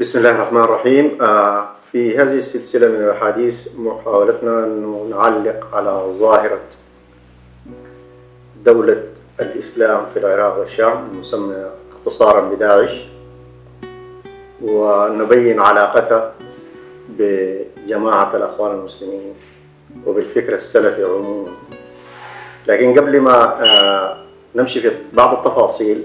بسم الله الرحمن الرحيم في هذه السلسلة من الأحاديث محاولتنا أن نعلق على ظاهرة دولة الإسلام في العراق والشام المسمى اختصارا بداعش. ونبين علاقتها بجماعة الأخوان المسلمين وبالفكر السلفي عموما. لكن قبل ما آه، نمشي في بعض التفاصيل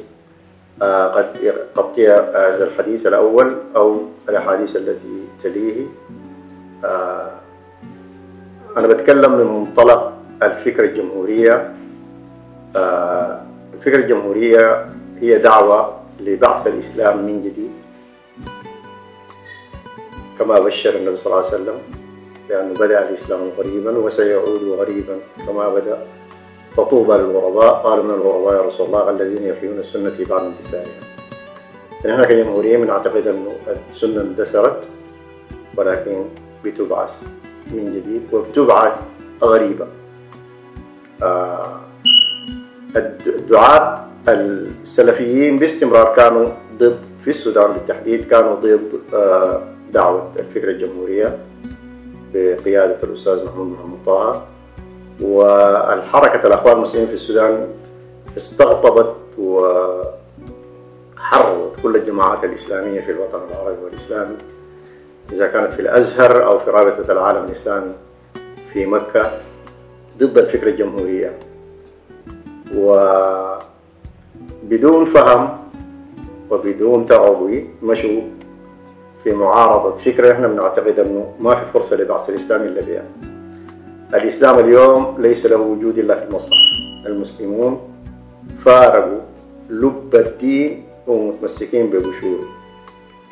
قد يغطي هذا الحديث الأول أو الأحاديث التي تليه. آه، أنا بتكلم من منطلق الفكرة الجمهورية. آه، الفكرة الجمهورية هي دعوة لبعث الإسلام من جديد. كما بشر النبي صلى الله عليه وسلم بأنه بدأ الإسلام غريبا وسيعود غريبا كما بدأ. فطوبى للغرباء قالوا من الغرباء يا رسول الله الذين يحيون السنة بعد انتثارها نحن كجمهورية بنعتقد أنه السنة اندثرت ولكن بتبعث من جديد وبتبعث غريبة. آه الدعاة السلفيين باستمرار كانوا ضد في السودان بالتحديد كانوا ضد آه دعوة الفكرة الجمهورية بقيادة الأستاذ محمود محمد طه. والحركة الأخوان المسلمين في السودان استقطبت وحرضت كل الجماعات الإسلامية في الوطن العربي والإسلامي إذا كانت في الأزهر أو في رابطة العالم الإسلامي في مكة ضد الفكرة الجمهورية وبدون فهم وبدون تعوي مشوا في معارضة فكرة إحنا بنعتقد إنه ما في فرصة لبعث الاسلام إلا بها. الإسلام اليوم ليس له وجود إلا في المصلحة. المسلمون فارقوا لب الدين ومتمسكين بقشوره.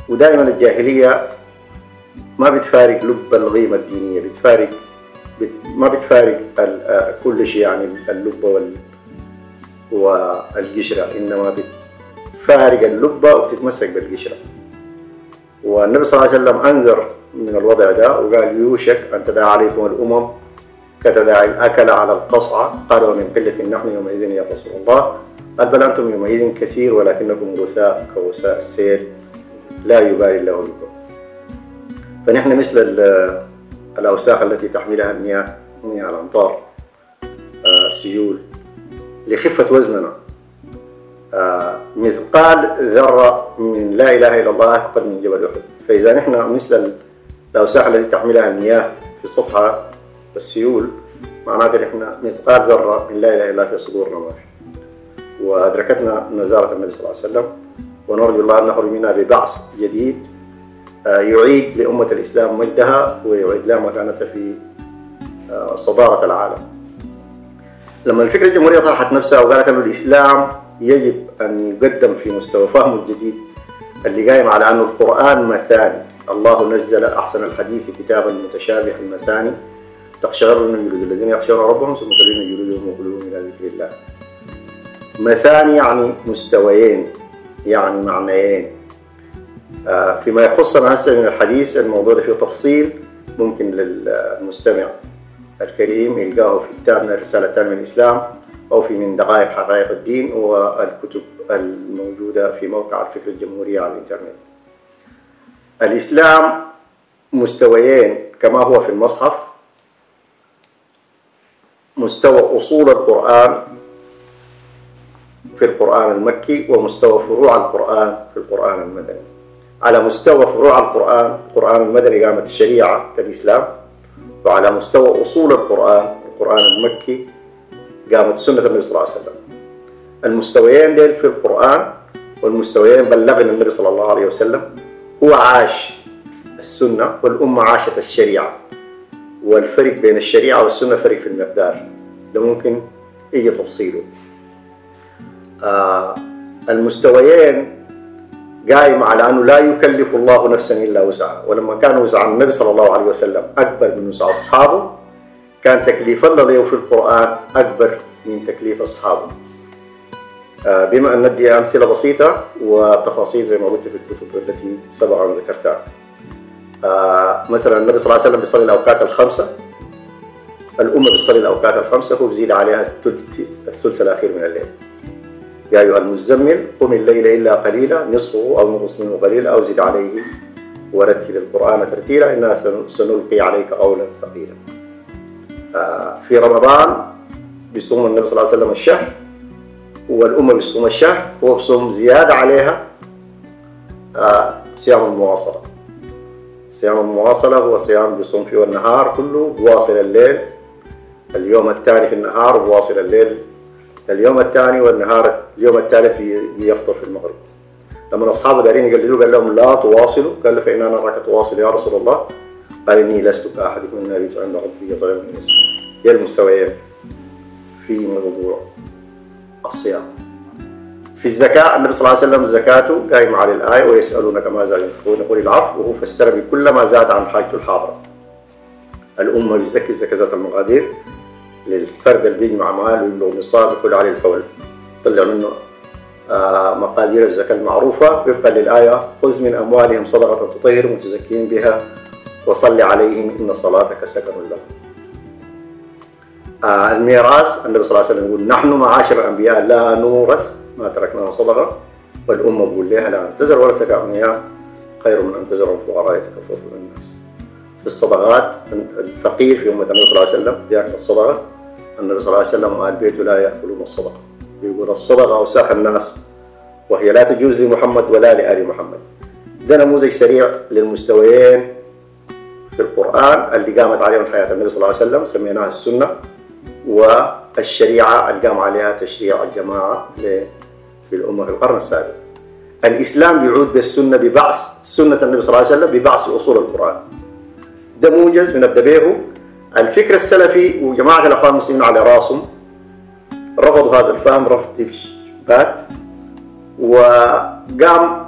ودائما الجاهلية ما بتفارق لب القيمة الدينية بتفارق بت ما بتفارق كل شيء يعني اللب وال والقشرة إنما بتفارق اللبة وبتتمسك بالقشرة والنبي صلى الله عليه وسلم أنذر من الوضع ده وقال يوشك أن تداعى عليكم الأمم كتداعي الأكل على القصعة. قال ومن قلة نحن يومئذ يا رسول الله. قال بل أنتم يومئذ كثير ولكنكم غثاء كغثاء السيل لا يبالي الله بكم. فنحن مثل الأوساخ التي تحملها المياه مياه الأمطار السيول لخفة وزننا. مثقال ذرة من لا إله إلا الله أثقل من جبل أحد. فإذا نحن مثل الأوساخ التي تحملها المياه في السطح والسيول معناته نحن مثقال ذرة من لا إلا الله في صدورنا ما وأدركتنا نزارة النبي صلى الله عليه وسلم ونرجو الله أن نخرج منها ببعث جديد يعيد لأمة الإسلام مجدها ويعيد لها مكانتها في صدارة العالم. لما الفكرة الجمهورية طرحت نفسها وقالت أن الإسلام يجب أن يقدم في مستوى فهمه الجديد اللي قايم على أن القرآن مثاني. الله نزل أحسن الحديث كتابا متشابها مثاني تقشعر من الذين يخشون ربهم ثم تلين جلودهم وقلوبهم إلى ذكر الله. مثاني يعني مستويين يعني معنيين. آه فيما يخصنا هسه من الحديث الموضوع ده فيه تفصيل ممكن للمستمع الكريم يلقاه في كتابنا رسالتان من الإسلام أو في من دقائق حقائق الدين والكتب الموجودة في موقع الفكر الجمهورية على الإنترنت. الإسلام مستويين كما هو في المصحف مستوى أصول القرآن في القرآن المكي ومستوى فروع القرآن في القرآن المدني. على مستوى فروع القرآن القرآن المدني قامت الشريعة الإسلام وعلى مستوى أصول القرآن القرآن المكي قامت سنة النبي صلى الله عليه وسلم. المستويين ديل في القرآن والمستويين بلغنا النبي صلى الله عليه وسلم هو عاش السنة والأمة عاشت الشريعة. والفرق بين الشريعة والسنة فرق في المقدار. ده ممكن يجي تفصيله. آه المستويين قائمة على أنه لا يكلف الله نفسا إلا وسعها. ولما كان وسع النبي صلى الله عليه وسلم أكبر من وسع أصحابه كان تكليف الله في القرآن أكبر من تكليف أصحابه. آه بما أن ندي أمثلة بسيطة وتفاصيل زي ما قلت في الكتب التي سبق ذكرتها. آه مثلا النبي صلى الله عليه وسلم بيصلي الأوقات الخمسة. الأمة بتصلي الأوقات الخمسة هو بيزيد عليها الثلث الأخير من الليل. يا أيها المزمل قم الليل إلا قليلا نصفه أو نقص منه قليلا أو زد عليه ورتل القرآن ترتيلا إنا سنلقي عليك قولا ثقيلا. آه، في رمضان بيصوم النبي صلى الله عليه وسلم الشهر والأمة بتصوم الشهر هو بصوم زيادة عليها آه، صيام المواصلة. صيام المواصلة هو صيام بيصوم فيه النهار كله بواصل الليل. اليوم الثاني في النهار بواصل الليل. اليوم الثاني والنهار اليوم الثالث بيفطر في المغرب. لما أصحابه دارين يقلدوه قال لهم لا تواصلوا. قال له فإن أنا أراك تواصل يا رسول الله. قال إني لست كأحدكم إن أبيت عند ربي يطعمني يسر هي المستويين في موضوع الصيام. في الزكاة النبي صلى الله عليه وسلم زكاته قايم على الآية ويسألونك ماذا ينفقون؟ يقول العفو وهو فسر بكل ما زاد عن حاجته الحاضرة الأمة بتزكي زكاة المقادير للفرد اللي بيجمع مال ويبلغ نصاب يكون عليه الفول طلع منه آه، مقادير الزكاة المعروفة. وفقا للآية خذ من أموالهم صدقة تطهر متزكين بها وصل عليهم إن صلاتك سكن لهم. آه، الميراث النبي صلى الله عليه وسلم يقول نحن معاشر الأنبياء لا نورث ما تركناه صدقة والأمة بقول لها لا تزر ورثك أغنياء خير من أن تزرهم فقراء يتكففون الناس. في الصدقات الفقير في أمة النبي صلى الله عليه وسلم يأكل الصدقة النبي صلى الله عليه وسلم وآل بيته لا يأكلون الصدقة يقول الصدقة أوساخ الناس وهي لا تجوز لمحمد ولا لآل محمد. ده نموذج سريع للمستويين في القرآن اللي قامت عليهم حياة النبي صلى الله عليه وسلم سميناها السنة والشريعة اللي قام عليها تشريع الجماعة في الأمة في القرن السابع الإسلام بيعود بالسنة ببعث سنة النبي صلى الله عليه وسلم ببعث أصول القرآن. ده موجز من الدبيهو. الفكر السلفي وجماعة الأخوان المسلمين على رأسهم. رفضوا هذا الفهم رفض بات وقام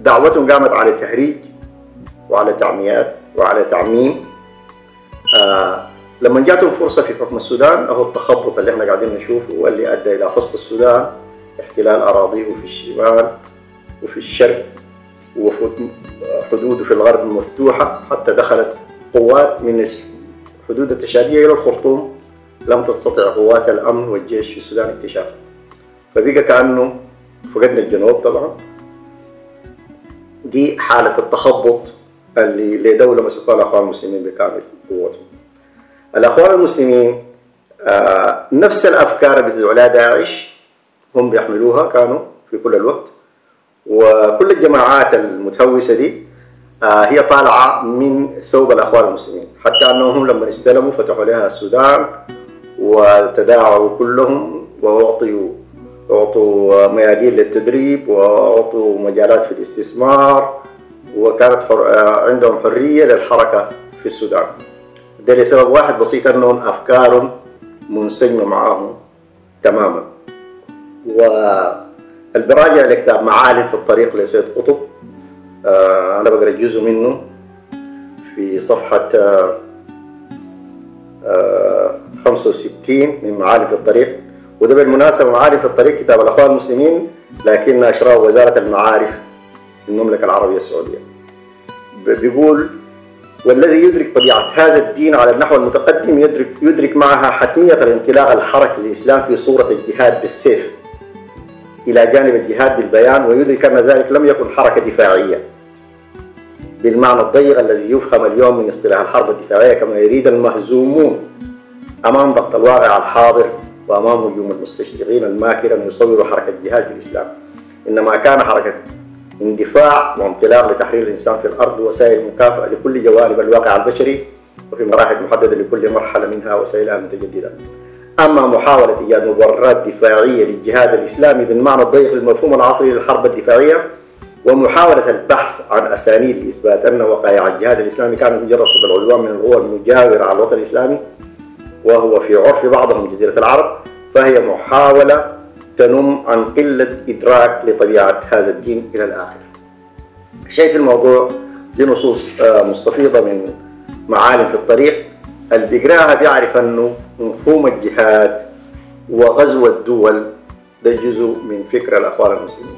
دعوتهم قامت على التهريج وعلى تعميات وعلى تعميم. آه لما جاتهم فرصة في حكم السودان أهو التخبط اللي إحنا قاعدين نشوفه واللي أدى إلى فصل السودان. احتلال أراضيه في الشمال وفي الشرق وحدوده في الغرب مفتوحة حتى دخلت قوات من الحدود التشادية إلى الخرطوم. لم تستطع قوات الأمن والجيش في السودان اكتشافه فبقى كأنه فقدنا الجنوب طبعا. دي حالة التخبط اللي لدولة مسكوها الأخوان المسلمين بكامل قوتهم. الأخوان المسلمين آه نفس الأفكار بتدعو لها داعش. هم بيحملوها كانوا في كل الوقت. وكل الجماعات المتهوسة دي آه هي طالعة من ثوب الأخوان المسلمين. حتى أنهم لما استلموا فتحوا لها السودان وتداعوا كلهم وأعطوا أعطوا ميادين للتدريب وأعطوا مجالات في الاستثمار وكانت حر... آه، عندهم حرية للحركة في السودان. ده لسبب واحد بسيط أنهم أفكار منسجمة معهم تماما. والبراجع لكتاب معالم في الطريق لسيد قطب. آه أنا بقرأ جزء منه في صفحة آه 65 آه، من معالم في الطريق. وده بالمناسبة معارف الطريق كتاب الأخوان المسلمين لكن نشره وزارة المعارف المملكة العربية السعودية. بيقول والذي يدرك طبيعة هذا الدين على النحو المتقدم يدرك, يدرك معها حتمية الانطلاق الحركي للإسلام في صورة الجهاد بالسيف. إلى جانب الجهاد بالبيان ويدرك أن ذلك لم يكن حركة دفاعية. بالمعنى الضيق الذي يفهم اليوم من اصطلاح الحرب الدفاعية كما يريد المهزومون أمام ضغط الواقع الحاضر وأمام هجوم المستشرقين الماكر أن يصوروا حركة جهاد في الإسلام. إنما كان حركة اندفاع وانطلاق لتحرير الإنسان في الأرض وسائل مكافأة لكل جوانب الواقع البشري وفي مراحل محددة لكل مرحلة منها وسائلها متجددة. أما محاولة إيجاد مبررات دفاعية للجهاد الإسلامي بالمعنى الضيق للمفهوم العصري للحرب الدفاعية ومحاولة البحث عن أسانيد لإثبات أن وقائع الجهاد الإسلامي كانت مجرد صد العدوان من القوى المجاورة على الوطن الإسلامي وهو في عرف بعضهم جزيرة العرب فهي محاولة تنم عن قلة إدراك لطبيعة هذا الدين إلى الآخر. شايف الموضوع دي نصوص آه، مستفيضة من معالم في الطريق. اللي بيقراها بيعرف أنه مفهوم الجهاد وغزو الدول ده جزء من فكر الأخوان المسلمين.